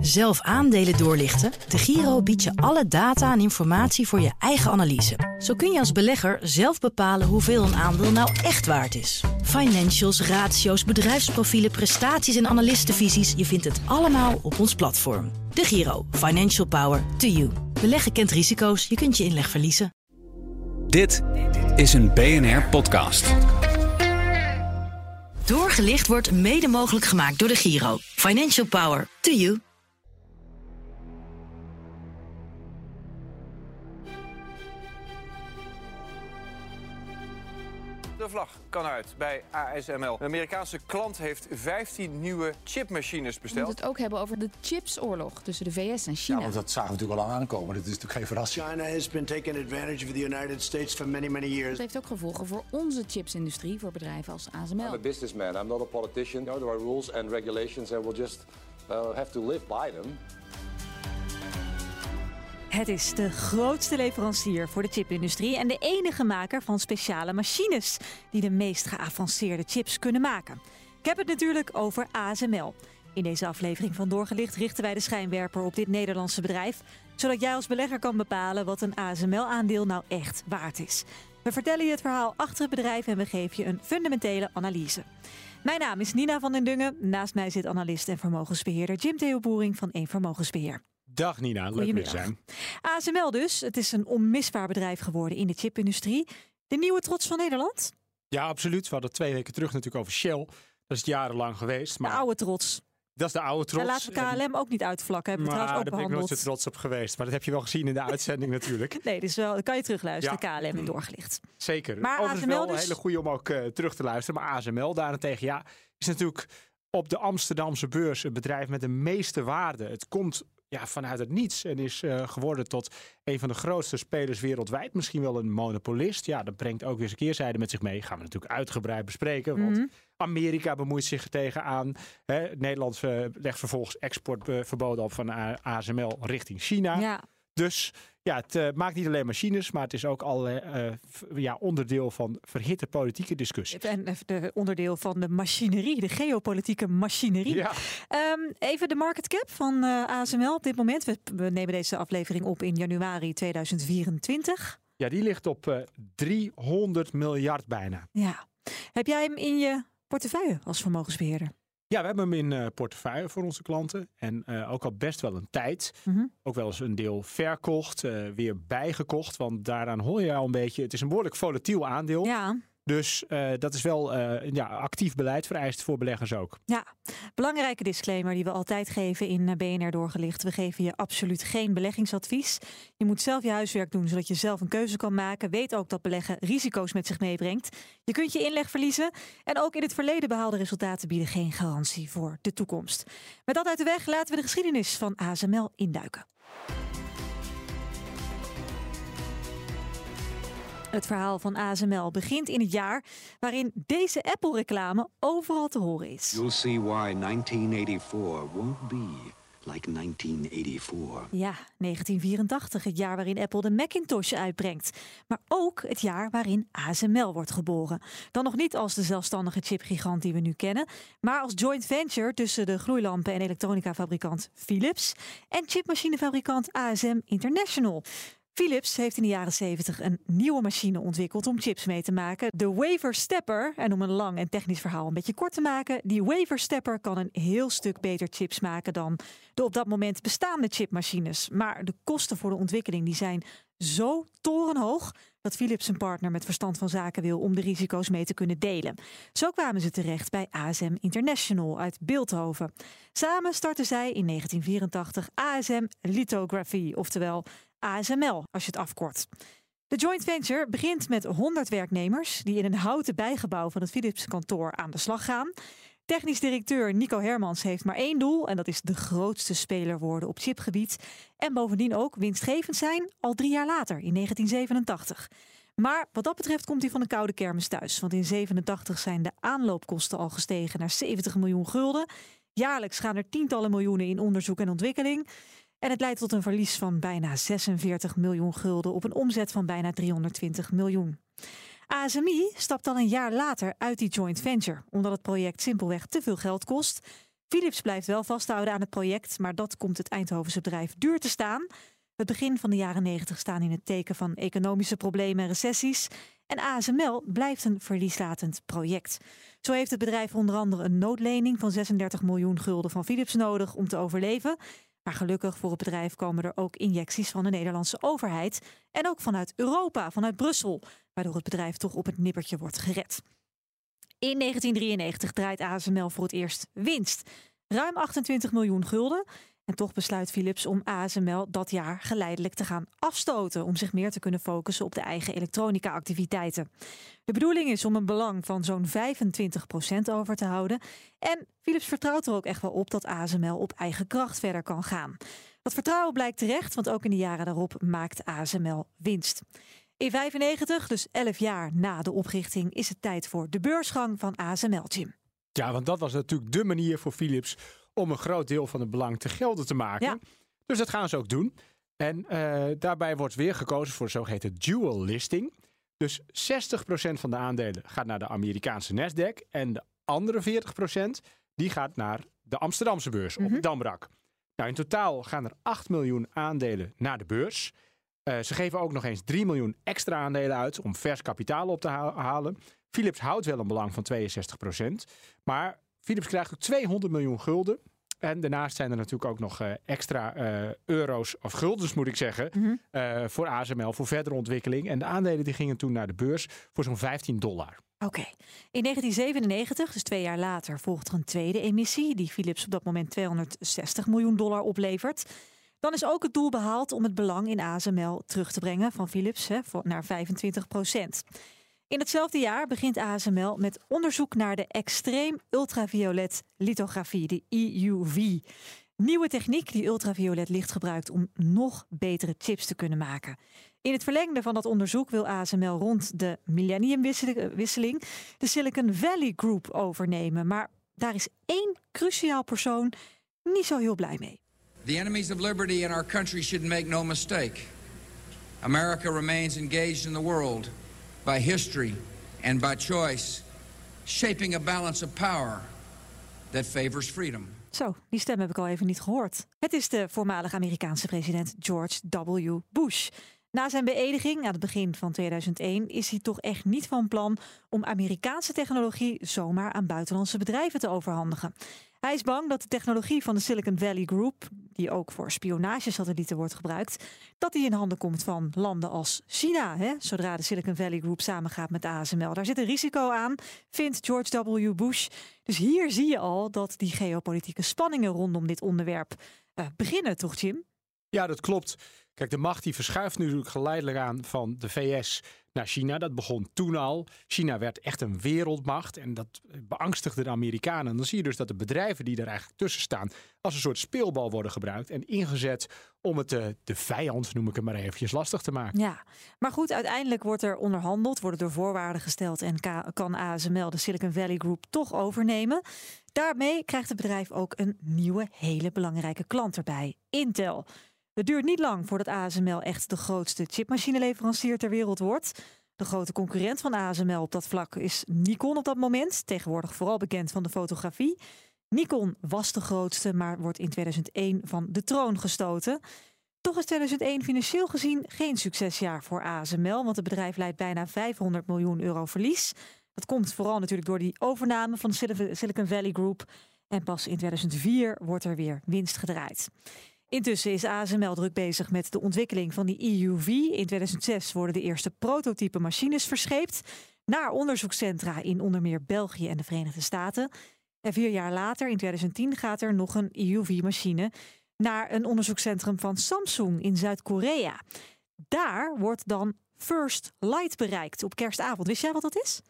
Zelf aandelen doorlichten? De Giro biedt je alle data en informatie voor je eigen analyse. Zo kun je als belegger zelf bepalen hoeveel een aandeel nou echt waard is. Financials, ratio's, bedrijfsprofielen, prestaties en analistenvisies. Je vindt het allemaal op ons platform. De Giro. Financial Power to you. Beleggen kent risico's. Je kunt je inleg verliezen. Dit is een BNR-podcast. Doorgelicht wordt mede mogelijk gemaakt door de Giro. Financial Power to you. De vlag kan uit bij ASML. Een Amerikaanse klant heeft 15 nieuwe chipmachines We besteld. moeten het ook hebben over de chipsoorlog tussen de VS en China. Ja, want dat zagen we natuurlijk al aan aankomen. Dat is natuurlijk geen verrassing. China has been taking advantage of the United States for many, many years. Dat heeft ook gevolgen voor onze chipsindustrie, voor bedrijven als I'm ASML. a businessman. I'm not a politician. You know, there are rules and regulations, and we'll just uh, have to live by them. Het is de grootste leverancier voor de chipindustrie en de enige maker van speciale machines die de meest geavanceerde chips kunnen maken. Ik heb het natuurlijk over ASML. In deze aflevering van Doorgelicht richten wij de schijnwerper op dit Nederlandse bedrijf, zodat jij als belegger kan bepalen wat een ASML-aandeel nou echt waard is. We vertellen je het verhaal achter het bedrijf en we geven je een fundamentele analyse. Mijn naam is Nina van den Dungen. Naast mij zit analist en vermogensbeheerder Jim Theo Boering van Eén Vermogensbeheer. Dag Nina, leuk weer zijn. ASML dus. Het is een onmisbaar bedrijf geworden in de chipindustrie. De nieuwe trots van Nederland? Ja, absoluut. We hadden twee weken terug natuurlijk over Shell. Dat is jarenlang geweest. Maar de oude trots. dat is de oude trots. Daar laten we KLM ook niet uitvlakken. Hebben we maar trouwens ook daar ben ik nooit zo behandeld. trots op geweest. Maar dat heb je wel gezien in de uitzending natuurlijk. Nee, dus wel, dat kan je terugluisteren. Ja. KLM in doorgelicht. Zeker. Maar Overigens ASML wel dus- een hele goede om ook eh, terug te luisteren. Maar ASML daarentegen, ja, is natuurlijk op de Amsterdamse beurs een bedrijf met de meeste waarde. Het komt ja, vanuit het niets en is eh, geworden tot een van de grootste spelers wereldwijd. Misschien wel een monopolist. Ja, dat brengt ook weer eens een keerzijde met zich mee. Gaan we natuurlijk uitgebreid bespreken. Want Mhm. Amerika bemoeit zich er tegenaan. Hè, Nederland eh, legt vervolgens exportverboden op van ASML richting China. Ja. Dus ja, het eh, maakt niet alleen machines, maar het is ook al eh, ja, onderdeel van verhitte politieke discussie. En even de onderdeel van de machinerie, de geopolitieke machinerie. Ja, Ehm, even de market cap van eh, ASML op dit moment. We, we nemen deze aflevering op in januari 2024. ja, die ligt op eh 300 miljard bijna. Ja. Heb jij hem in je portefeuille als vermogensbeheerder? Ja, we hebben hem in eh, portefeuille voor onze klanten. En eh, ook al best wel een tijd. Mhm. Ook wel eens een deel verkocht, eh, weer bijgekocht. Want daaraan hoor je al een beetje. Het is een behoorlijk volatiel aandeel. Ja. Dus eh, dat is wel eh, ja, actief beleid vereist voor beleggers ook. Ja, belangrijke disclaimer die we altijd geven in eh, BNR Doorgelicht. We geven je absoluut geen beleggingsadvies. Je moet zelf je huiswerk doen, zodat je zelf een keuze kan maken. Weet ook dat beleggen risico's met zich meebrengt. Je kunt je inleg verliezen. En ook in het verleden behaalde resultaten bieden geen garantie voor de toekomst. Met dat uit de weg laten we de geschiedenis van ASML induiken. Het verhaal van ASML begint in het jaar waarin deze Apple-reclame overal te horen is. You'll see why 1984 won't be like 1984. Ja, 1984, het jaar waarin Apple de Macintosh uitbrengt. Maar ook het jaar waarin ASML wordt geboren. Dan nog niet als de zelfstandige chipgigant die we nu kennen, maar als joint venture tussen de gloeilampen- en elektronica-fabrikant Philips en chipmachinefabrikant ASM International. Philips heeft in de jaren 70 een nieuwe machine ontwikkeld om chips mee te maken. De Wafer Stepper. En om een lang en technisch verhaal een beetje kort te maken. Die Wafer Stepper kan een heel stuk beter chips maken dan de op dat moment bestaande chipmachines. Maar de kosten voor de ontwikkeling die zijn zo torenhoog dat Philips een partner met verstand van zaken wil om de risico's mee te kunnen delen. Zo kwamen ze terecht bij ASM International uit Beeldhoven. Samen startten zij in 1984 ASM Lithography, oftewel ASML als je het afkort. De joint venture begint met 100 werknemers die in een houten bijgebouw van het Philips kantoor aan de slag gaan. Technisch directeur Nico Hermans heeft maar één doel en dat is de grootste speler worden op chipgebied. En bovendien ook winstgevend zijn al drie jaar later in 1987. Maar wat dat betreft komt hij van een koude kermis thuis. Want in 87 zijn de aanloopkosten al gestegen naar 70 miljoen gulden. Jaarlijks gaan er tientallen miljoenen in onderzoek en ontwikkeling. En het leidt tot een verlies van bijna 46 miljoen gulden op een omzet van bijna 320 miljoen. ASMI stapt dan een jaar later uit die joint venture, omdat het project simpelweg te veel geld kost. Philips blijft wel vasthouden aan het project, maar dat komt het Eindhovense bedrijf duur te staan. Het begin van de jaren 90 staan in het teken van economische problemen en recessies. En ASML blijft een verlieslatend project. Zo heeft het bedrijf onder andere een noodlening van 36 miljoen gulden van Philips nodig om te overleven. Maar gelukkig voor het bedrijf komen er ook injecties van de Nederlandse overheid. En ook vanuit Europa, vanuit Brussel, waardoor het bedrijf toch op het nippertje wordt gered. In 1993 draait ASML voor het eerst winst. Ruim 28 miljoen gulden. En toch besluit Philips om ASML dat jaar geleidelijk te gaan afstoten. Om zich meer te kunnen focussen op de eigen elektronica-activiteiten. De bedoeling is om een belang van zo'n 25% over te houden. En Philips vertrouwt er ook echt wel op dat ASML op eigen kracht verder kan gaan. Dat vertrouwen blijkt terecht, want ook in de jaren daarop maakt ASML winst. In 95, dus 11 jaar na de oprichting, is het tijd voor de beursgang van ASML, Jim. Ja, want dat was natuurlijk de manier voor Philips om een groot deel van het belang te gelden te maken. Dus dat gaan ze ook doen. En uh, daarbij wordt weer gekozen voor de zogeheten dual listing. Dus 60% van de aandelen gaat naar de Amerikaanse Nasdaq en de andere 40% die gaat naar de Amsterdamse beurs op Mhm. Damrak. Nou, in totaal gaan er 8 miljoen aandelen naar de beurs. Uh, ze geven ook nog eens 3 miljoen extra aandelen uit om vers kapitaal op te ha halen. Philips houdt wel een belang van 62%. Maar Philips krijgt ook 200 miljoen gulden. En daarnaast zijn er natuurlijk ook nog uh, extra uh, euro's, of guldens moet ik zeggen, Mhm. uh, voor ASML, voor verdere ontwikkeling. En de aandelen die gingen toen naar de beurs voor zo'n 15 dollar. Oké. In 1997, dus twee jaar later, volgt er een tweede emissie, die Philips op dat moment 260 miljoen dollar oplevert. Dan is ook het doel behaald om het belang in ASML terug te brengen van Philips hè, naar 25 procent. In hetzelfde jaar begint ASML met onderzoek naar de extreem ultraviolet lithografie, de EUV. Nieuwe techniek die ultraviolet licht gebruikt om nog betere chips te kunnen maken. In het verlengde van dat onderzoek wil ASML rond de millenniumwisseling de Silicon Valley Group overnemen. Maar daar is één cruciaal persoon niet zo heel blij mee. The enemies of liberty in our country should make no mistake. America remains engaged in the world by history and by choice, shaping a balance of power that favors freedom. Zo, die stem heb ik al even niet gehoord. Het is de voormalige Amerikaanse president George W. Bush. Na zijn beëdiging aan het begin van 2001 is hij toch echt niet van plan om Amerikaanse technologie zomaar aan buitenlandse bedrijven te overhandigen. Hij is bang dat de technologie van de Silicon Valley Group, die ook voor spionagesatellieten wordt gebruikt, dat die in handen komt van landen als China. Hè? Zodra de Silicon Valley Group samengaat met de ASML. Daar zit een risico aan, vindt George W. Bush. Dus hier zie je al dat die geopolitieke spanningen rondom dit onderwerp uh, beginnen, toch Jim? Ja, dat klopt. Kijk, de macht die verschuift nu natuurlijk geleidelijk aan van de VS naar China. Dat begon toen al. China werd echt een wereldmacht en dat beangstigde de Amerikanen. En dan zie je dus dat de bedrijven die er eigenlijk tussen staan als een soort speelbal worden gebruikt en ingezet om het de, de vijand, noem ik het maar eventjes, lastig te maken. Ja, maar goed, uiteindelijk wordt er onderhandeld, worden er voorwaarden gesteld en kan ASML de Silicon Valley Group toch overnemen. Daarmee krijgt het bedrijf ook een nieuwe, hele belangrijke klant erbij, Intel. Het duurt niet lang voordat ASML echt de grootste chipmachineleverancier ter wereld wordt. De grote concurrent van ASML op dat vlak is Nikon op dat moment, tegenwoordig vooral bekend van de fotografie. Nikon was de grootste, maar wordt in 2001 van de troon gestoten. Toch is 2001 financieel gezien geen succesjaar voor ASML, want het bedrijf leidt bijna 500 miljoen euro verlies. Dat komt vooral natuurlijk door die overname van de Silicon Valley Group. En pas in 2004 wordt er weer winst gedraaid. Intussen is ASML druk bezig met de ontwikkeling van die EUV. In 2006 worden de eerste prototype machines verscheept naar onderzoekscentra in onder meer België en de Verenigde Staten. En vier jaar later, in 2010, gaat er nog een EUV-machine naar een onderzoekscentrum van Samsung in Zuid-Korea. Daar wordt dan First Light bereikt op kerstavond. Wist jij wat dat is?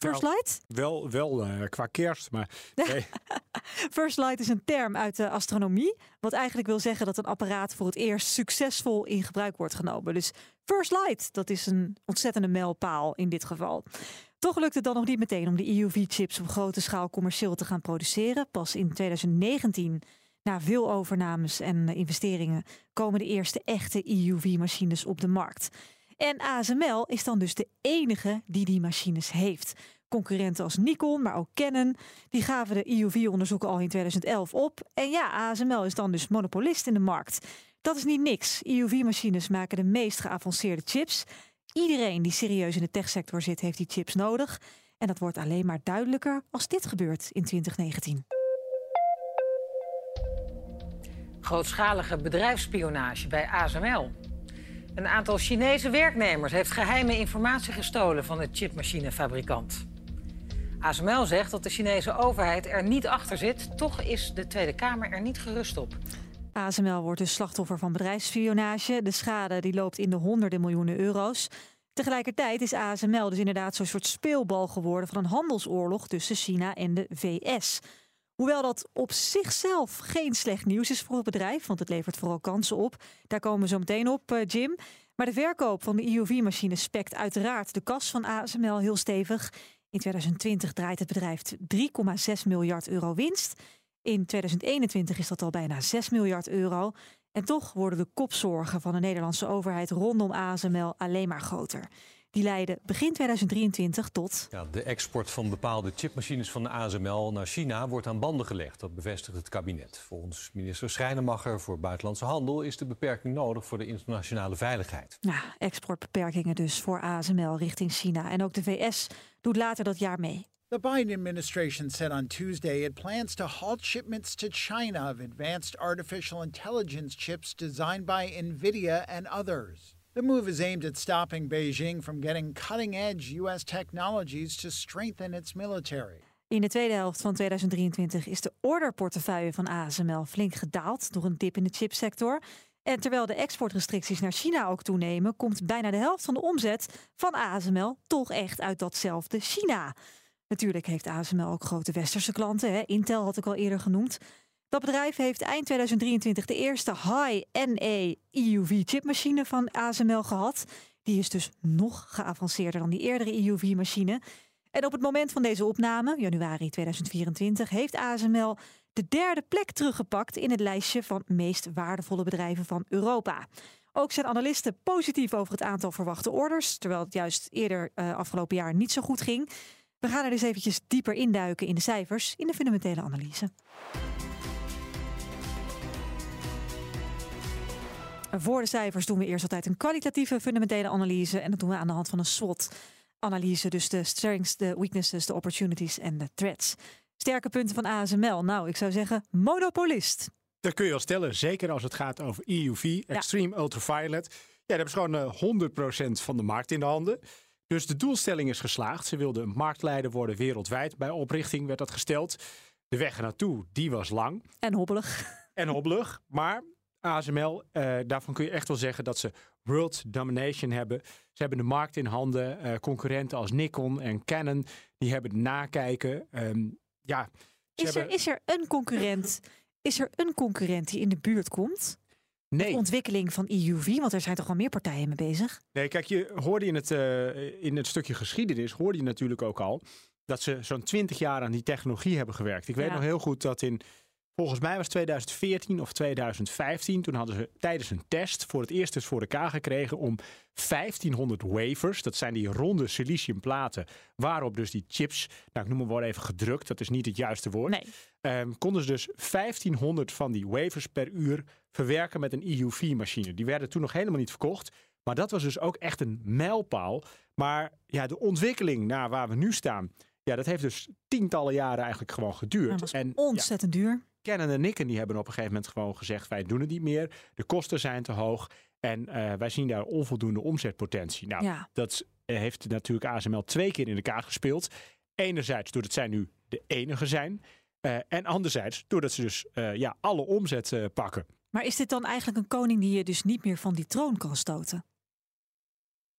First Nou, Light? Wel, wel uh, qua kerst, maar. Nee. First Light is een term uit de astronomie. Wat eigenlijk wil zeggen dat een apparaat voor het eerst succesvol in gebruik wordt genomen. Dus First Light, dat is een ontzettende mijlpaal in dit geval. Toch lukt het dan nog niet meteen om de EUV-chips op grote schaal commercieel te gaan produceren. Pas in 2019, na veel overnames en investeringen, komen de eerste echte EUV-machines op de markt. En ASML is dan dus de enige die die machines heeft. Concurrenten als Nikon, maar ook Canon, die gaven de EUV-onderzoeken al in 2011 op. En ja, ASML is dan dus monopolist in de markt. Dat is niet niks. EUV-machines maken de meest geavanceerde chips. Iedereen die serieus in de techsector zit, heeft die chips nodig. En dat wordt alleen maar duidelijker als dit gebeurt in 2019. Grootschalige bedrijfsspionage bij ASML. Een aantal Chinese werknemers heeft geheime informatie gestolen van de chipmachinefabrikant. ASML zegt dat de Chinese overheid er niet achter zit. Toch is de Tweede Kamer er niet gerust op. ASML wordt dus slachtoffer van bedrijfsspionage. De schade die loopt in de honderden miljoenen euro's. Tegelijkertijd is ASML dus inderdaad zo'n soort speelbal geworden van een handelsoorlog tussen China en de VS. Hoewel dat op zichzelf geen slecht nieuws is voor het bedrijf, want het levert vooral kansen op. Daar komen we zo meteen op, uh, Jim. Maar de verkoop van de EUV-machine spekt uiteraard de kas van ASML heel stevig. In 2020 draait het bedrijf 3,6 miljard euro winst. In 2021 is dat al bijna 6 miljard euro. En toch worden de kopzorgen van de Nederlandse overheid rondom ASML alleen maar groter. Die leiden begin 2023 tot. Ja, de export van bepaalde chipmachines van de ASML naar China wordt aan banden gelegd. Dat bevestigt het kabinet. Volgens minister Schrijnemacher voor Buitenlandse Handel is de beperking nodig voor de internationale veiligheid. Ja, exportbeperkingen dus voor ASML richting China. En ook de VS doet later dat jaar mee. The Biden administration said on Tuesday it plans to halt shipments to China of advanced artificial intelligence chips designed by NVIDIA and others. The move is aimed at stopping Beijing from getting cutting edge U.S. technologies to strengthen its military. In de tweede helft van 2023 is de orderportefeuille van ASML flink gedaald door een dip in de chipsector. En terwijl de exportrestricties naar China ook toenemen, komt bijna de helft van de omzet van ASML toch echt uit datzelfde China. Natuurlijk heeft ASML ook grote westerse klanten. Hè? Intel had ik al eerder genoemd. Dat bedrijf heeft eind 2023 de eerste high-NA EUV-chipmachine van ASML gehad. Die is dus nog geavanceerder dan die eerdere EUV-machine. En op het moment van deze opname, januari 2024, heeft ASML de derde plek teruggepakt in het lijstje van meest waardevolle bedrijven van Europa. Ook zijn analisten positief over het aantal verwachte orders, terwijl het juist eerder uh, afgelopen jaar niet zo goed ging. We gaan er dus eventjes dieper induiken in de cijfers in de fundamentele analyse. Voor de cijfers doen we eerst altijd een kwalitatieve fundamentele analyse. En dat doen we aan de hand van een SWOT-analyse. Dus de strengths, de weaknesses, de opportunities en de threats. Sterke punten van ASML. Nou, ik zou zeggen monopolist. Dat kun je wel stellen, zeker als het gaat over EUV, Extreme Ultraviolet. Ja, daar hebben ze gewoon 100% van de markt in de handen. Dus de doelstelling is geslaagd. Ze wilden marktleider worden wereldwijd. Bij oprichting werd dat gesteld. De weg ernaartoe, die was lang. En hobbelig. En hobbelig. Maar ASML, uh, daarvan kun je echt wel zeggen dat ze world domination hebben. Ze hebben de markt in handen. Uh, concurrenten als Nikon en Canon, die hebben het nakijken. Um, ja, is, er, is er een concurrent? Is er een concurrent die in de buurt komt? Nee. De ontwikkeling van EUV, want er zijn toch al meer partijen mee bezig? Nee, kijk, je hoorde in het, uh, in het stukje geschiedenis, hoorde je natuurlijk ook al, dat ze zo'n twintig jaar aan die technologie hebben gewerkt. Ik weet ja. nog heel goed dat in Volgens mij was 2014 of 2015. Toen hadden ze tijdens een test voor het eerst eens voor elkaar gekregen om 1500 wafers, dat zijn die ronde siliciumplaten, waarop dus die chips, nou ik noem maar wel even gedrukt, dat is niet het juiste woord. Nee. Um, konden ze dus 1500 van die wafers per uur verwerken met een EUV-machine. Die werden toen nog helemaal niet verkocht. Maar dat was dus ook echt een mijlpaal. Maar ja, de ontwikkeling naar waar we nu staan, ja, dat heeft dus tientallen jaren eigenlijk gewoon geduurd. Dat was en, ontzettend ja, duur. Canon en Nikon die hebben op een gegeven moment gewoon gezegd: wij doen het niet meer. De kosten zijn te hoog. En uh, wij zien daar onvoldoende omzetpotentie. Nou, ja. dat heeft natuurlijk ASML twee keer in de kaart gespeeld. Enerzijds doordat zij nu de enige zijn. Uh, en anderzijds doordat ze dus uh, ja, alle omzet pakken. Maar is dit dan eigenlijk een koning die je dus niet meer van die troon kan stoten?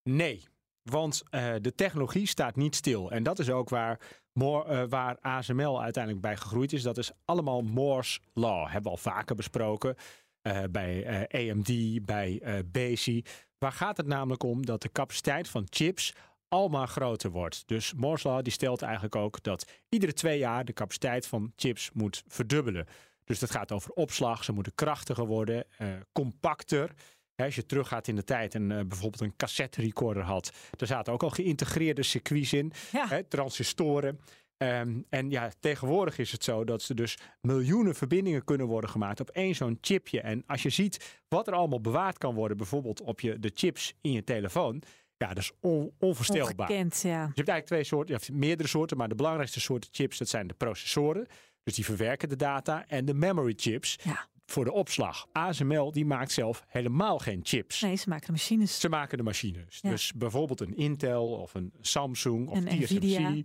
Nee, want de technologie staat niet stil. En dat is ook waar Uh, waar ASML uiteindelijk bij gegroeid is. Dat is allemaal Moore's Law. Hebben we al vaker besproken. Uh, bij uh, AMD, bij Besi. Waar gaat het namelijk om dat de capaciteit van chips almaar groter wordt. Dus Moore's Law die stelt eigenlijk ook dat iedere twee jaar de capaciteit van chips moet verdubbelen. Dus dat gaat over opslag. Ze moeten krachtiger worden, compacter. Als je teruggaat in de tijd en eh, bijvoorbeeld een cassette recorder had, daar zaten ook al geïntegreerde circuits in, hè, transistoren. Ehm, en ja, tegenwoordig is het zo dat ze dus miljoenen verbindingen kunnen worden gemaakt op één zo'n chipje. En als je ziet wat er allemaal bewaard kan worden, bijvoorbeeld op je, de chips in je telefoon, ja, dat is on, onvoorstelbaar. Ongekend, ja. Je hebt eigenlijk twee soorten, je hebt meerdere soorten, maar de belangrijkste soorten chips, dat zijn de processoren. Dus die verwerken de data. En de memory chips voor de opslag. ASML die maakt zelf helemaal geen chips. Nee, ze maken de machines. Ze maken de machines. Ja. Dus bijvoorbeeld een Intel of een Samsung of Een TSMC. Nvidia.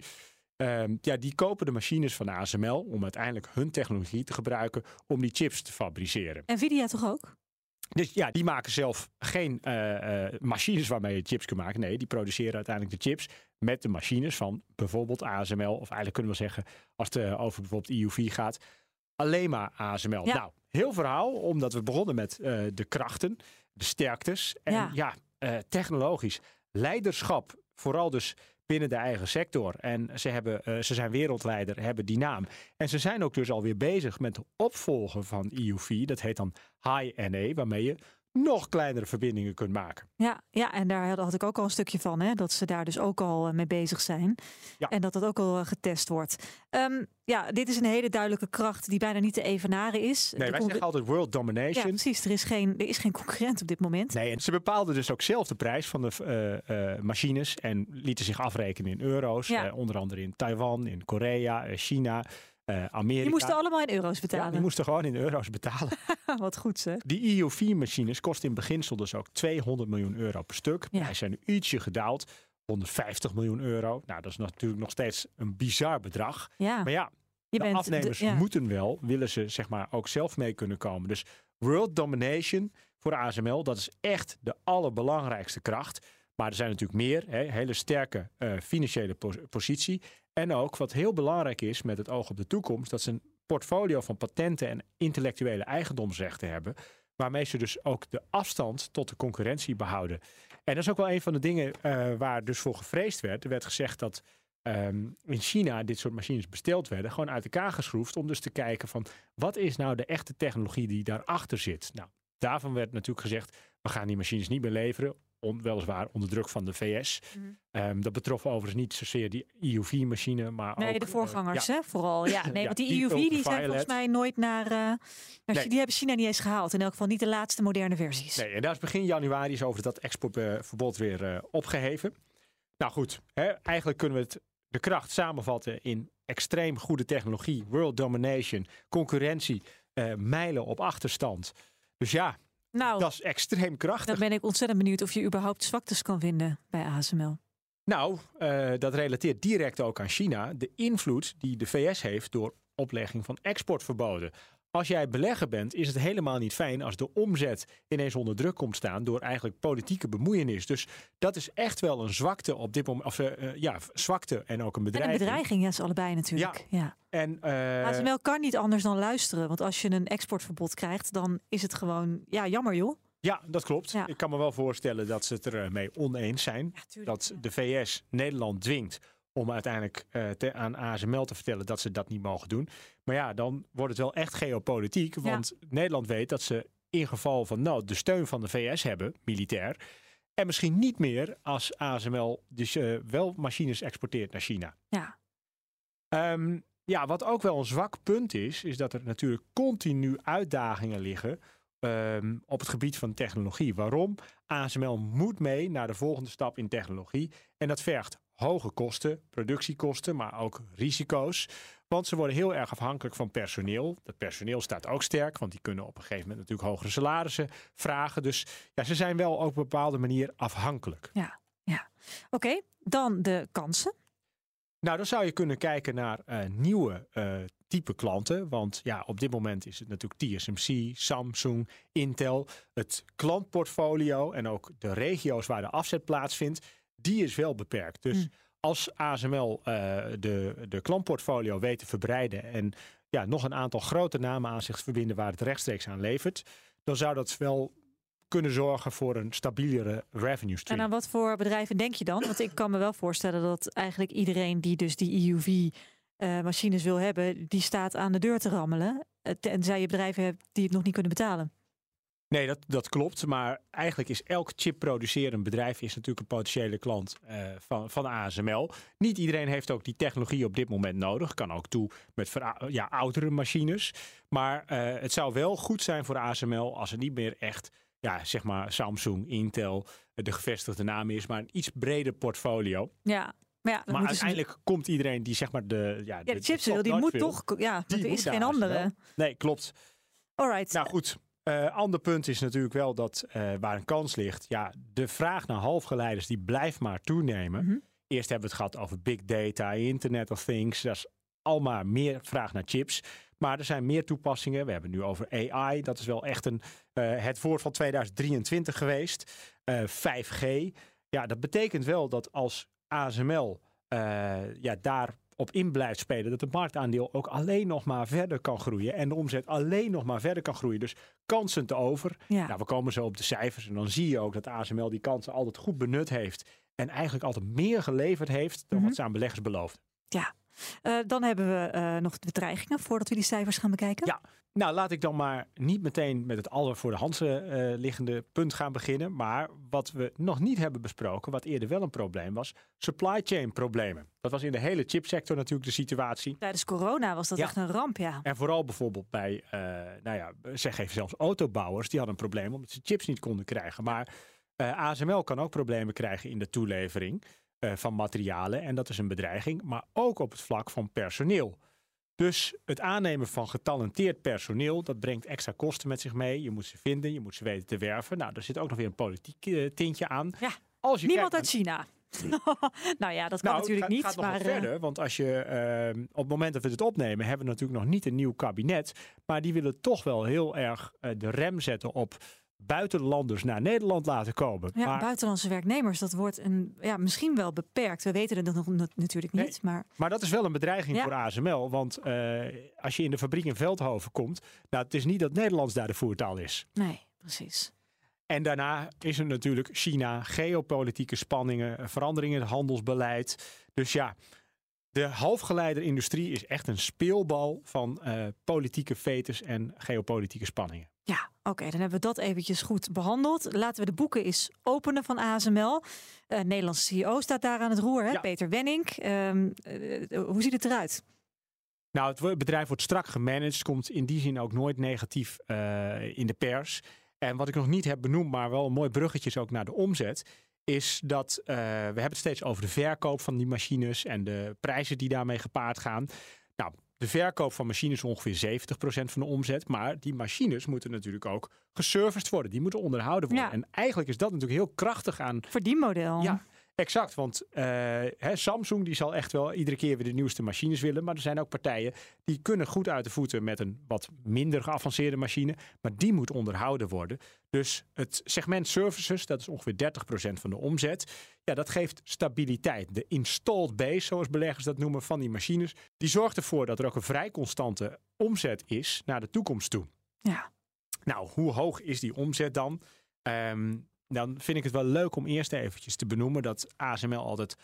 Ehm, ja, die kopen de machines van ASML om uiteindelijk hun technologie te gebruiken om die chips te fabriceren. Nvidia toch ook? Dus ja, die maken zelf geen eh, eh, machines waarmee je chips kunt maken. Nee, die produceren uiteindelijk de chips met de machines van bijvoorbeeld ASML. Of eigenlijk kunnen we zeggen, als het eh, over bijvoorbeeld EUV gaat, alleen maar ASML. Ja. Nou, heel verhaal, omdat we begonnen met eh, de krachten, de sterktes. En Ja. ja, eh, technologisch leiderschap, vooral dus binnen de eigen sector. En ze, hebben, eh, ze zijn wereldleider, hebben die naam. En ze zijn ook dus alweer bezig met de opvolger van EUV. Dat heet dan High NA, waarmee je nog kleinere verbindingen kunt maken. Ja, ja, en daar had- ik ook al een stukje van, hè, dat ze daar dus ook al eh, mee bezig zijn. En dat dat ook al eh, getest wordt. Ehm, ja, dit is een hele duidelijke kracht die bijna niet te evenaren is. Nee, De wij zeggen altijd world Ja, domination. precies. Er is, geen, er is geen concurrent op dit moment. Nee, en ze bepaalden dus ook zelf de prijs van de eh, machines en lieten zich afrekenen in euro's. Ja. Onder andere in Taiwan, in Korea, China, Amerika. Die moesten allemaal in euro's Ja, betalen. die moesten gewoon in euro's betalen. Wat goed zeg. Die EUV-machines kosten in beginsel dus ook 200 miljoen euro per stuk. Ja. Wij zijn nu ietsje gedaald, 150 miljoen euro. Nou, dat is natuurlijk nog steeds een bizar bedrag. Ja. Maar ja, Je de bent de- afnemers ja. moeten wel, willen ze zeg maar ook zelf mee kunnen komen. Dus world domination voor ASML, dat is echt de allerbelangrijkste kracht. Maar er zijn natuurlijk meer, hè, hele sterke eh, financiële pos- positie. En ook wat heel belangrijk is met het oog op de toekomst, dat ze een portfolio van patenten en intellectuele eigendomsrechten hebben. Waarmee ze dus ook de afstand tot de concurrentie behouden. En dat is ook wel een van de dingen eh, waar dus voor gevreesd werd. Er werd gezegd dat ehm, in China dit soort machines besteld werden, gewoon uit elkaar geschroefd. Om dus te kijken van wat is nou de echte technologie die daarachter zit. Nou, daarvan werd natuurlijk gezegd, we gaan die machines niet meer leveren. On, weliswaar onder druk van de VS. Mhm. Ehm, dat betrof overigens niet zozeer die EUV-machine, maar Nee, ook, de eh, voorgangers, ja. hè, vooral. Ja, nee, Ja, want die die EUV die zijn volgens mij nooit naar... eh, naar Nee. Die hebben China niet eens gehaald. In elk geval niet de laatste moderne versies. Nee, en daar is begin januari is over dat exportverbod weer eh, opgeheven. Nou goed, hè, eigenlijk kunnen we het, de kracht samenvatten in extreem goede technologie, world domination, concurrentie, eh, mijlen op achterstand. Dus ja, Nou, dat is extreem krachtig. dan ben ik ontzettend benieuwd of je überhaupt zwaktes kan vinden bij ASML. Nou, eh, dat relateert direct ook aan China. De invloed die de VS heeft door oplegging van exportverboden. Als jij belegger bent, is het helemaal niet fijn als de omzet ineens onder druk komt staan door eigenlijk politieke bemoeienis. Dus dat is echt wel een zwakte op dit moment. Of eh, ja, zwakte en ook een En bedreiging. een bedreiging, ja, ze allebei natuurlijk. Ja. En, eh, ASML kan niet anders dan luisteren. Want als je een exportverbod krijgt, dan is het gewoon... Ja, jammer joh. Ja, dat klopt. Ik kan me wel voorstellen dat ze het er eh, mee oneens zijn. dat de VS Nederland dwingt om uiteindelijk eh, te- aan ASML te vertellen dat ze dat niet mogen doen. Maar ja, dan wordt het wel echt geopolitiek. Want Nederland weet dat ze in geval van nood de steun van de VS hebben, militair. En misschien niet meer als ASML dus eh, wel machines exporteert naar China. Ja. Ehm, ja, wat ook wel een zwak punt is, is dat er natuurlijk continu uitdagingen liggen ehm, op het gebied van technologie. Waarom? ASML moet mee naar de volgende stap in technologie. En dat vergt hoge kosten, productiekosten, maar ook risico's. Want ze worden heel erg afhankelijk van personeel. Dat personeel staat ook sterk, want die kunnen op een gegeven moment natuurlijk hogere salarissen vragen. Dus ja, ze zijn wel op een bepaalde manier afhankelijk. Ja, ja. Oké, dan de kansen. Nou, dan zou je kunnen kijken naar eh, nieuwe eh, type klanten. Want ja, op dit moment is het natuurlijk TSMC, Samsung, Intel. Het klantportfolio en ook de regio's waar de afzet plaatsvindt, die is wel beperkt. Dus als ASML eh, de, de klantportfolio weet te verbreiden en ja, nog een aantal grote namen aan zich verbinden waar het rechtstreeks aan levert, dan zou dat wel kunnen zorgen voor een stabielere revenue stream. En aan wat voor bedrijven denk je dan? Want ik kan me wel voorstellen dat eigenlijk iedereen die dus die EUV-machines wil hebben, die staat aan de deur te rammelen. Eh, Tenzij je bedrijven hebt die het nog niet kunnen betalen. Nee, dat, dat klopt. Maar eigenlijk is elk chipproducerend bedrijf is natuurlijk een potentiële klant uh, van, van ASML. Niet iedereen heeft ook die technologie op dit moment nodig. Kan ook toe met ja, oudere machines. Maar uh, het zou wel goed zijn voor ASML als het niet meer echt ja, zeg maar Samsung, Intel, de gevestigde naam is, maar een iets breder portfolio. Ja, maar, ja, maar uiteindelijk dus... komt iedereen die zeg maar de... Ja, ja de, chips wil, die moet toch... Ja, er is geen andere. Nee, klopt. Alright. Nou goed, uh, ander punt is natuurlijk wel dat uh, waar een kans ligt. Ja, de vraag naar halfgeleiders die blijft maar toenemen. Mm -hmm. Eerst hebben we het gehad over big data, Internet of Things. Dat is allemaal meer vraag naar chips. Maar er zijn meer toepassingen. We hebben het nu over AI. Dat is wel echt een, uh, het woord van 2023 geweest. 5G. Ja, dat betekent wel dat als ASML ja, daar op in blijft spelen, dat het marktaandeel ook alleen nog maar verder kan groeien en de omzet alleen nog maar verder kan groeien. Dus kansen te over. Ja. Nou, we komen zo op de cijfers en dan zie je ook dat ASML die kansen altijd goed benut heeft en eigenlijk altijd meer geleverd heeft dan Mhm. wat ze aan beleggers beloofden. Ja, uh, dan hebben we uh, nog de bedreigingen voordat we die cijfers gaan bekijken. Ja, nou laat ik dan maar niet meteen met het aller voor de hand uh, liggende punt gaan beginnen. Maar wat we nog niet hebben besproken, wat eerder wel een probleem was, supply chain problemen. Dat was in de hele chipsector natuurlijk de situatie. Tijdens corona was dat Ja. echt een ramp, ja. En vooral bijvoorbeeld bij, nou ja, zeg even zelfs autobouwers, die hadden een probleem omdat ze chips niet konden krijgen. Maar ASML kan ook problemen krijgen in de toelevering van materialen. En dat is een bedreiging, maar ook op het vlak van personeel. Dus het aannemen van getalenteerd personeel, dat brengt extra kosten met zich mee. Je moet ze vinden, je moet ze weten te werven. Nou, daar zit ook nog weer een politiek uh, tintje aan. Ja, Als je niemand kijkt uit China. nou ja, dat kan nou, natuurlijk het niet. gaat nog wel verder, want als je uh, op het moment dat we dit opnemen, hebben we natuurlijk nog niet een nieuw kabinet. Maar die willen toch wel heel erg de rem zetten op buitenlanders naar Nederland laten komen. Ja, maar, buitenlandse werknemers, dat wordt een, ja, misschien wel beperkt. We weten het nog natuurlijk niet. Nee, maar... maar dat is wel een bedreiging Ja. voor ASML. Want uh, als je in de fabriek in Veldhoven komt, nou, het is niet dat Nederlands daar de voertaal is. Nee, precies. En daarna is er natuurlijk China, geopolitieke spanningen, veranderingen in het handelsbeleid. Dus ja, de halfgeleiderindustrie is echt een speelbal van uh, politieke fetes en geopolitieke spanningen. Ja, oké, dan hebben we dat eventjes goed behandeld. Laten we de boeken eens openen van ASML. Uh, Nederlandse CEO staat daar aan het roer, hè? Ja. Peter Wenning. Um, uh, hoe ziet het eruit? Nou, het bedrijf wordt strak gemanaged, komt in die zin ook nooit negatief uh, in de pers. En wat ik nog niet heb benoemd, maar wel een mooi bruggetje ook naar de omzet, is dat we hebben het steeds over de verkoop van die machines en de prijzen die daarmee gepaard gaan. Nou, de verkoop van machines is ongeveer 70% van de omzet. Maar die machines moeten natuurlijk ook geserviced worden. Die moeten onderhouden worden. Ja. En eigenlijk is dat natuurlijk heel krachtig aan... Verdienmodel. Ja, exact. Want uh, hè, Samsung die zal echt wel iedere keer weer de nieuwste machines willen. Maar er zijn ook partijen die kunnen goed uit de voeten met een wat minder geavanceerde machine. Maar die moet onderhouden worden. Dus het segment services, dat is ongeveer 30% van de omzet. Ja, dat geeft stabiliteit. De installed base, zoals beleggers dat noemen, van die machines, die zorgt ervoor dat er ook een vrij constante omzet is naar de toekomst toe. Ja. Nou, hoe hoog is die omzet dan? Um, dan vind ik het wel leuk om eerst eventjes te benoemen dat ASML altijd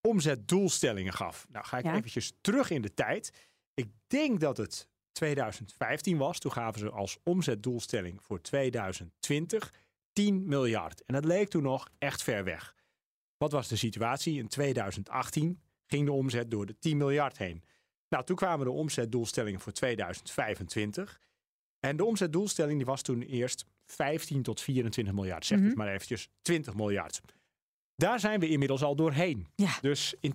omzetdoelstellingen gaf. Nou ga ik Ja. eventjes terug in de tijd. Ik denk dat het 2015 was. Toen gaven ze als omzetdoelstelling voor 2020 10 miljard. En dat leek toen nog echt ver weg. Wat was de situatie? In 2018 ging de omzet door de 10 miljard heen. Nou, toen kwamen de omzetdoelstellingen voor 2025. En de omzetdoelstelling die was toen eerst 15 tot 24 miljard. Zeg dus Mhm. maar eventjes 20 miljard. Daar zijn we inmiddels al doorheen. Ja. Dus in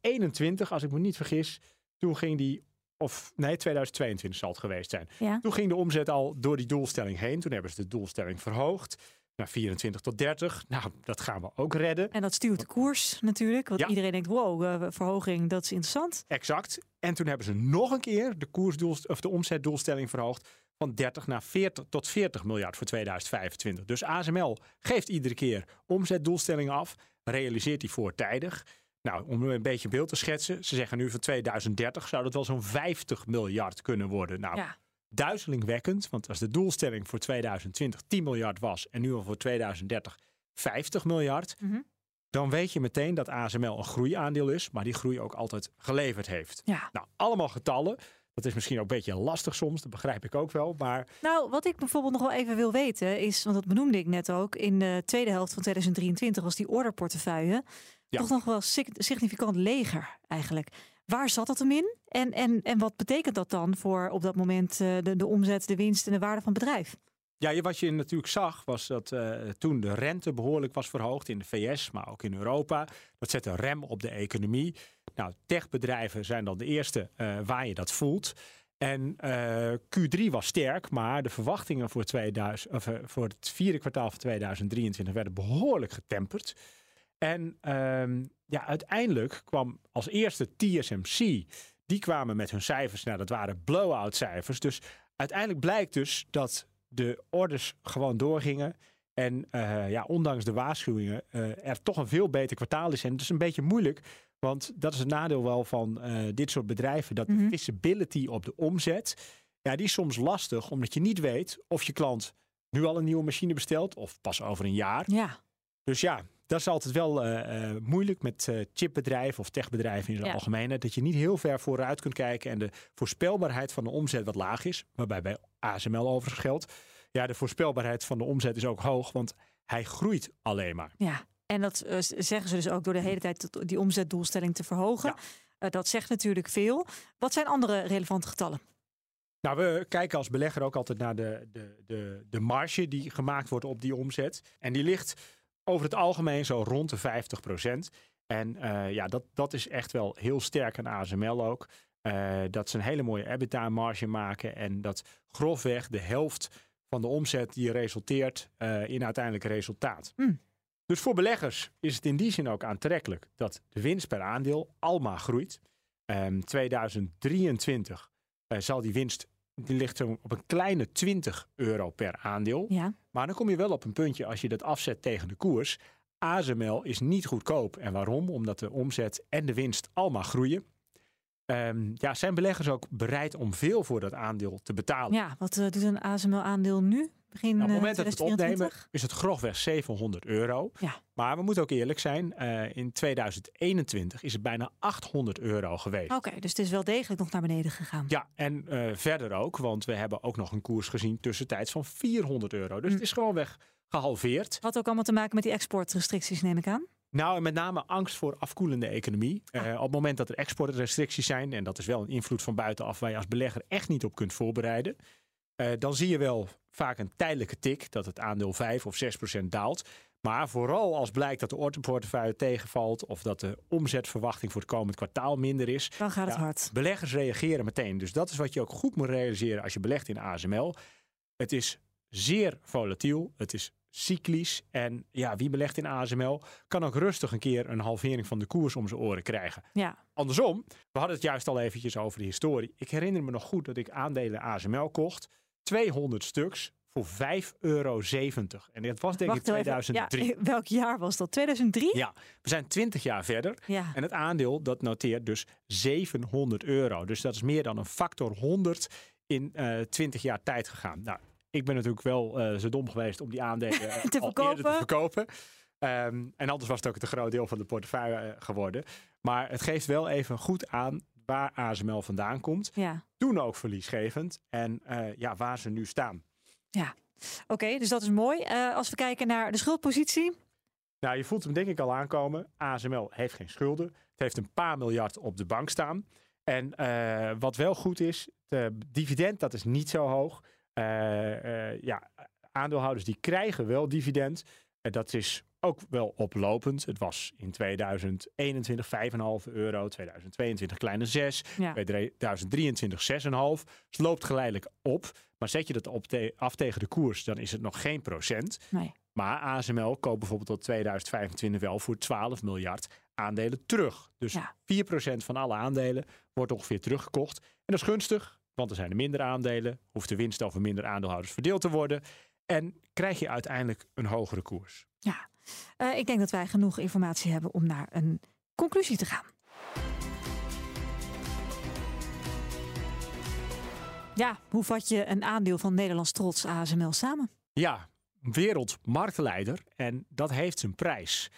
2021, als ik me niet vergis, toen ging die, of nee, 2022 zal het geweest zijn. Ja. Toen ging de omzet al door die doelstelling heen. Toen hebben ze de doelstelling verhoogd naar 24 tot 30. Nou, dat gaan we ook redden. En dat stuurt de koers natuurlijk. Want Ja. iedereen denkt, wow, uh, verhoging, dat is interessant. Exact. En toen hebben ze nog een keer de, koersdoel, of de omzetdoelstelling verhoogd van 30 naar 40 tot 40 miljard voor 2025. Dus ASML geeft iedere keer omzetdoelstellingen af, realiseert die voortijdig. Nou, om een beetje beeld te schetsen, ze zeggen nu van 2030 zou dat wel zo'n 50 miljard kunnen worden. Nou, Ja. duizelingwekkend, want als de doelstelling voor 2020 10 miljard was en nu al voor 2030 50 miljard, Mhm. dan weet je meteen dat ASML een groeiaandeel is, maar die groei ook altijd geleverd heeft. Ja. Nou, allemaal getallen. Dat is misschien ook een beetje lastig soms, dat begrijp ik ook wel. Maar Nou, wat ik bijvoorbeeld nog wel even wil weten is, want dat benoemde ik net ook, in de tweede helft van 2023 was die orderportefeuille Ja. toch nog wel sig- significant leger eigenlijk. Waar zat dat hem in? En, en, en wat betekent dat dan voor op dat moment eh, de, de omzet, de winst en de waarde van het bedrijf? Ja, wat je natuurlijk zag was dat eh, toen de rente behoorlijk was verhoogd in de VS, maar ook in Europa. Dat zette een rem op de economie. Nou, techbedrijven zijn dan de eerste eh, waar je dat voelt. En eh, Q3 was sterk, maar de verwachtingen voor, 2000, of, voor het vierde kwartaal van 2023 werden behoorlijk getemperd. En ehm, ja, uiteindelijk kwam als eerste TSMC. Die kwamen met hun cijfers. Nou, dat waren blow-out cijfers. Dus uiteindelijk blijkt dus dat de orders gewoon doorgingen. En eh, ja, ondanks de waarschuwingen eh, er toch een veel beter kwartaal is. En het is een beetje moeilijk. Want dat is het nadeel wel van eh, dit soort bedrijven. Dat de visibility op de omzet. Ja, die is soms lastig. Omdat je niet weet of je klant nu al een nieuwe machine bestelt. Of pas over een jaar. Ja. Dus ja, dat is altijd wel eh, eh, moeilijk met eh, chipbedrijven of techbedrijven in het Ja. algemeen. Dat je niet heel ver vooruit kunt kijken en de voorspelbaarheid van de omzet wat laag is. Waarbij bij ASML overigens geldt. Ja, de voorspelbaarheid van de omzet is ook hoog, want hij groeit alleen maar. Ja, en dat zeggen ze dus ook door de hele tijd die omzetdoelstelling te verhogen. Dat zegt natuurlijk veel. Wat zijn andere relevante getallen? Nou, we kijken als belegger ook altijd naar de, de, de, de marge die gemaakt wordt op die omzet. En die ligt over het algemeen zo rond de 50% En eh, ja, dat, dat is echt wel heel sterk aan ASML ook. Eh, dat ze een hele mooie EBITDA-marge maken. En dat grofweg de helft van de omzet die resulteert eh, in uiteindelijk resultaat. Hmm. Dus voor beleggers is het in die zin ook aantrekkelijk dat de winst per aandeel almaar groeit. Ehm 2023 eh, zal die winst, die ligt zo op een kleine 20 euro per aandeel. Ja. Maar dan kom je wel op een puntje als je dat afzet tegen de koers. ASML is niet goedkoop. En waarom? Omdat de omzet en de winst allemaal groeien. Ehm, ja, zijn beleggers ook bereid om veel voor dat aandeel te betalen? Ja, wat eh, doet een ASML-aandeel nu? Begin Nou, op het eh, moment dat we het opnemen 2024? is het grofweg 700 euro. Ja. Maar we moeten ook eerlijk zijn, eh, in 2021 is het bijna 800 euro geweest. Oké, dus het is wel degelijk nog naar beneden gegaan. Ja, en verder ook, want we hebben ook nog een koers gezien tussentijds van 400 euro. Dus het is gewoon weg gehalveerd. Had ook allemaal te maken met die exportrestricties, neem ik aan. Nou, en met name angst voor afkoelende economie. Eh, op het moment dat er exportrestricties zijn, en dat is wel een invloed van buitenaf waar je als belegger echt niet op kunt voorbereiden, eh, dan zie je wel vaak een tijdelijke tik dat het aandeel 5 of 6 procent daalt. Maar vooral als blijkt dat de orderportefeuille tegenvalt of dat de omzetverwachting voor het komend kwartaal minder is. Dan gaat het hard. Beleggers reageren meteen. Dus dat is wat je ook goed moet realiseren als je belegt in ASML. Het is zeer volatiel. Het is cyclisch. En ja, wie belegt in ASML kan ook rustig een keer een halvering van de koers om zijn oren krijgen. Ja. Andersom, we hadden het juist al eventjes over de historie. Ik herinner me nog goed dat ik aandelen ASML kocht. 200 stuks voor 5,70 euro. En dat was denk ik Wacht heel even. 2003. Ja, welk jaar was dat? 2003? Ja, we zijn 20 jaar verder. Ja. En het aandeel dat noteert dus 700 euro. Dus dat is meer dan een factor 100 in eh 20 jaar tijd gegaan. Nou, ik ben natuurlijk wel eh, zo dom geweest om die aandelen eh, Te eerder te verkopen. Ehm, en anders was het ook een groot deel van de portefeuille eh, geworden. Maar het geeft wel even goed aan waar ASML vandaan komt. Ja. Toen ook verliesgevend. En ja, waar ze nu staan. Ja. Oké, dus dat is mooi. Als we kijken naar de schuldpositie. Nou, je voelt hem denk ik al aankomen. ASML heeft geen schulden. Het heeft een paar miljard op de bank staan. En wat wel goed is, het dividend dat is niet zo hoog. Eh, eh, ja, aandeelhouders die krijgen wel dividend. En dat is ook wel oplopend. Het was in 2021 5,5 euro, 2022 kleine 6, Ja. 2023 6,5. Het loopt geleidelijk op. Maar zet je dat op te- af tegen de koers, dan is het nog geen procent. Nee. Maar ASML koopt bijvoorbeeld tot 2025 wel voor 12 miljard aandelen terug. Dus 4% van alle aandelen wordt ongeveer teruggekocht. En dat is gunstig, want er zijn er minder aandelen. Hoeft de winst over minder aandeelhouders verdeeld te worden. En krijg je uiteindelijk een hogere koers. Ja. Eh, ik denk dat wij genoeg informatie hebben om naar een conclusie te gaan. Ja, hoe vat je een aandeel van Nederlands trots ASML samen? Ja, wereldmarktleider. En dat heeft zijn prijs.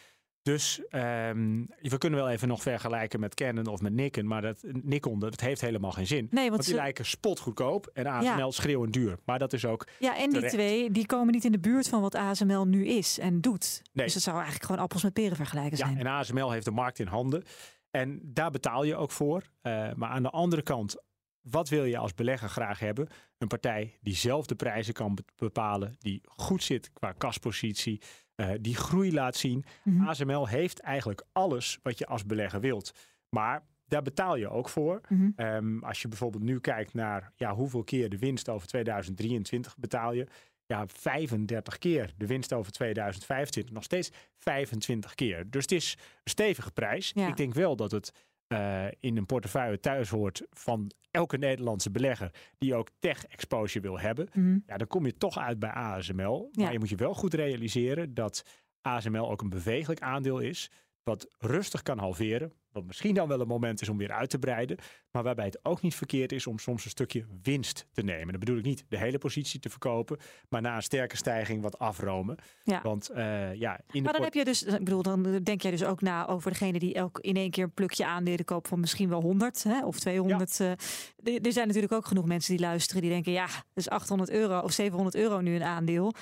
Dus ehm, we kunnen wel even nog vergelijken met Canon of met Nikon. Maar dat, Nikon, dat heeft helemaal geen zin. Nee, want want die ze- lijken spotgoedkoop en ASML Ja. schreeuwend duur. Maar dat is ook Ja, en die twee die komen niet in de buurt van wat ASML nu is en doet. Nee. Dus het zou eigenlijk gewoon appels met peren vergelijken Ja, zijn. en ASML heeft de markt in handen. En daar betaal je ook voor. Eh, maar aan de andere kant, wat wil je als belegger graag hebben? Een partij die zelf de prijzen kan be- bepalen, die goed zit qua kaspositie, eh, die groei laat zien. Mhm. ASML heeft eigenlijk alles wat je als belegger wilt. Maar daar betaal je ook voor. Mhm. Ehm, als je bijvoorbeeld nu kijkt naar ja, hoeveel keer de winst over 2023 betaal je. Ja, 35 keer de winst over 2025. Nog steeds 25 keer. Dus het is een stevige prijs. Ja. Ik denk wel dat het eh, in een portefeuille thuis hoort van elke Nederlandse belegger die ook tech exposure wil hebben. Mhm. Ja, dan kom je toch uit bij ASML. Ja. Maar je moet je wel goed realiseren dat ASML ook een bewegelijk aandeel is. Wat rustig kan halveren. Wat misschien dan wel een moment is om weer uit te breiden. Maar waarbij het ook niet verkeerd is om soms een stukje winst te nemen. Dan bedoel ik niet de hele positie te verkopen. Maar na een sterke stijging wat afromen. Ja. Want eh, ja, in Maar dan heb je dus, ik bedoel, dan denk jij dus ook na over degene die elk in één keer een plukje aandelen koopt van misschien wel 100 hè, of 200. eh. Er- er zijn natuurlijk ook genoeg mensen die luisteren die denken, ja, dus 800 euro of 700 euro nu een aandeel.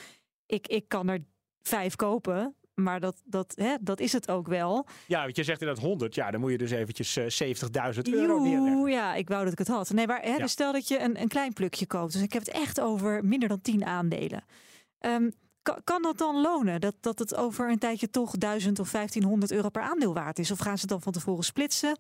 Ik, ik kan er vijf kopen, maar dat, dat, hè, dat is het ook wel. Ja, want je zegt inderdaad 100. Ja, dan moet je dus eventjes eh, 70.000 euro neerleggen. Ja, ik wou dat ik het had. Nee, maar hè, Ja. dus stel dat je een, een klein plukje koopt. Dus ik heb het echt over minder dan 10 aandelen. Ehm, kan, kan dat dan lonen? Dat, dat het over een tijdje toch 1000 of 1500 euro per aandeel waard is? Of gaan ze het dan van tevoren splitsen?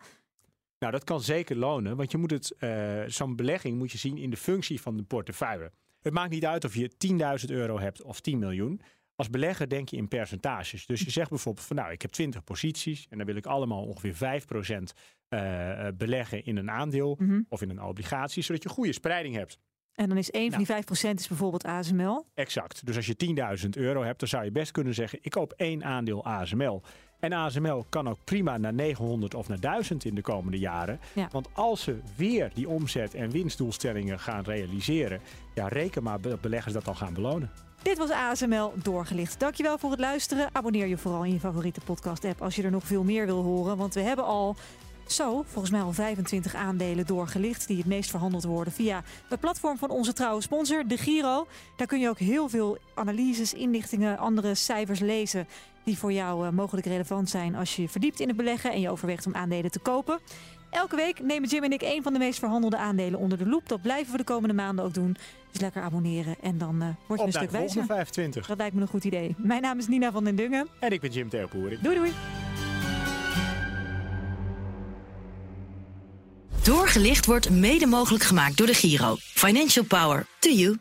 Nou, dat kan zeker lonen, want je moet het, eh, zo'n belegging moet je zien in de functie van de portefeuille. Het maakt niet uit of je 10.000 euro hebt of 10 miljoen. Als belegger denk je in percentages. Dus je zegt bijvoorbeeld van nou, ik heb 20 posities en dan wil ik allemaal ongeveer 5% eh, eh, beleggen in een aandeel Mhm. of in een obligatie, zodat je goede spreiding hebt. En dan is één van Nou. die 5% is bijvoorbeeld ASML. Exact. Dus als je 10.000 euro hebt, dan zou je best kunnen zeggen: ik koop één aandeel ASML. En ASML kan ook prima naar 900 of naar 1000 in de komende jaren. Ja. Want als ze weer die omzet- en winstdoelstellingen gaan realiseren, ja, reken maar dat beleggers dat dan gaan belonen. Dit was ASML doorgelicht. Dankjewel voor het luisteren. Abonneer je vooral in je favoriete podcast app als je er nog veel meer wil horen. Want we hebben al zo, volgens mij al 25 aandelen doorgelicht die het meest verhandeld worden via het platform van onze trouwe sponsor, de Giro. Daar kun je ook heel veel analyses, inlichtingen, andere cijfers lezen die voor jou eh, mogelijk relevant zijn als je je verdiept in het beleggen en je overweegt om aandelen te kopen. Elke week nemen Jim en ik een van de meest verhandelde aandelen onder de loep. Dat blijven we de komende maanden ook doen. Dus lekker abonneren en dan eh, word je Op een stuk wijzer. 25. Dat lijkt me een goed idee. Mijn naam is Nina van den Dungen. En ik ben Jim Theopoerik. Doei doei. Doorgelicht wordt mede mogelijk gemaakt door de Giro. Financial Power to you.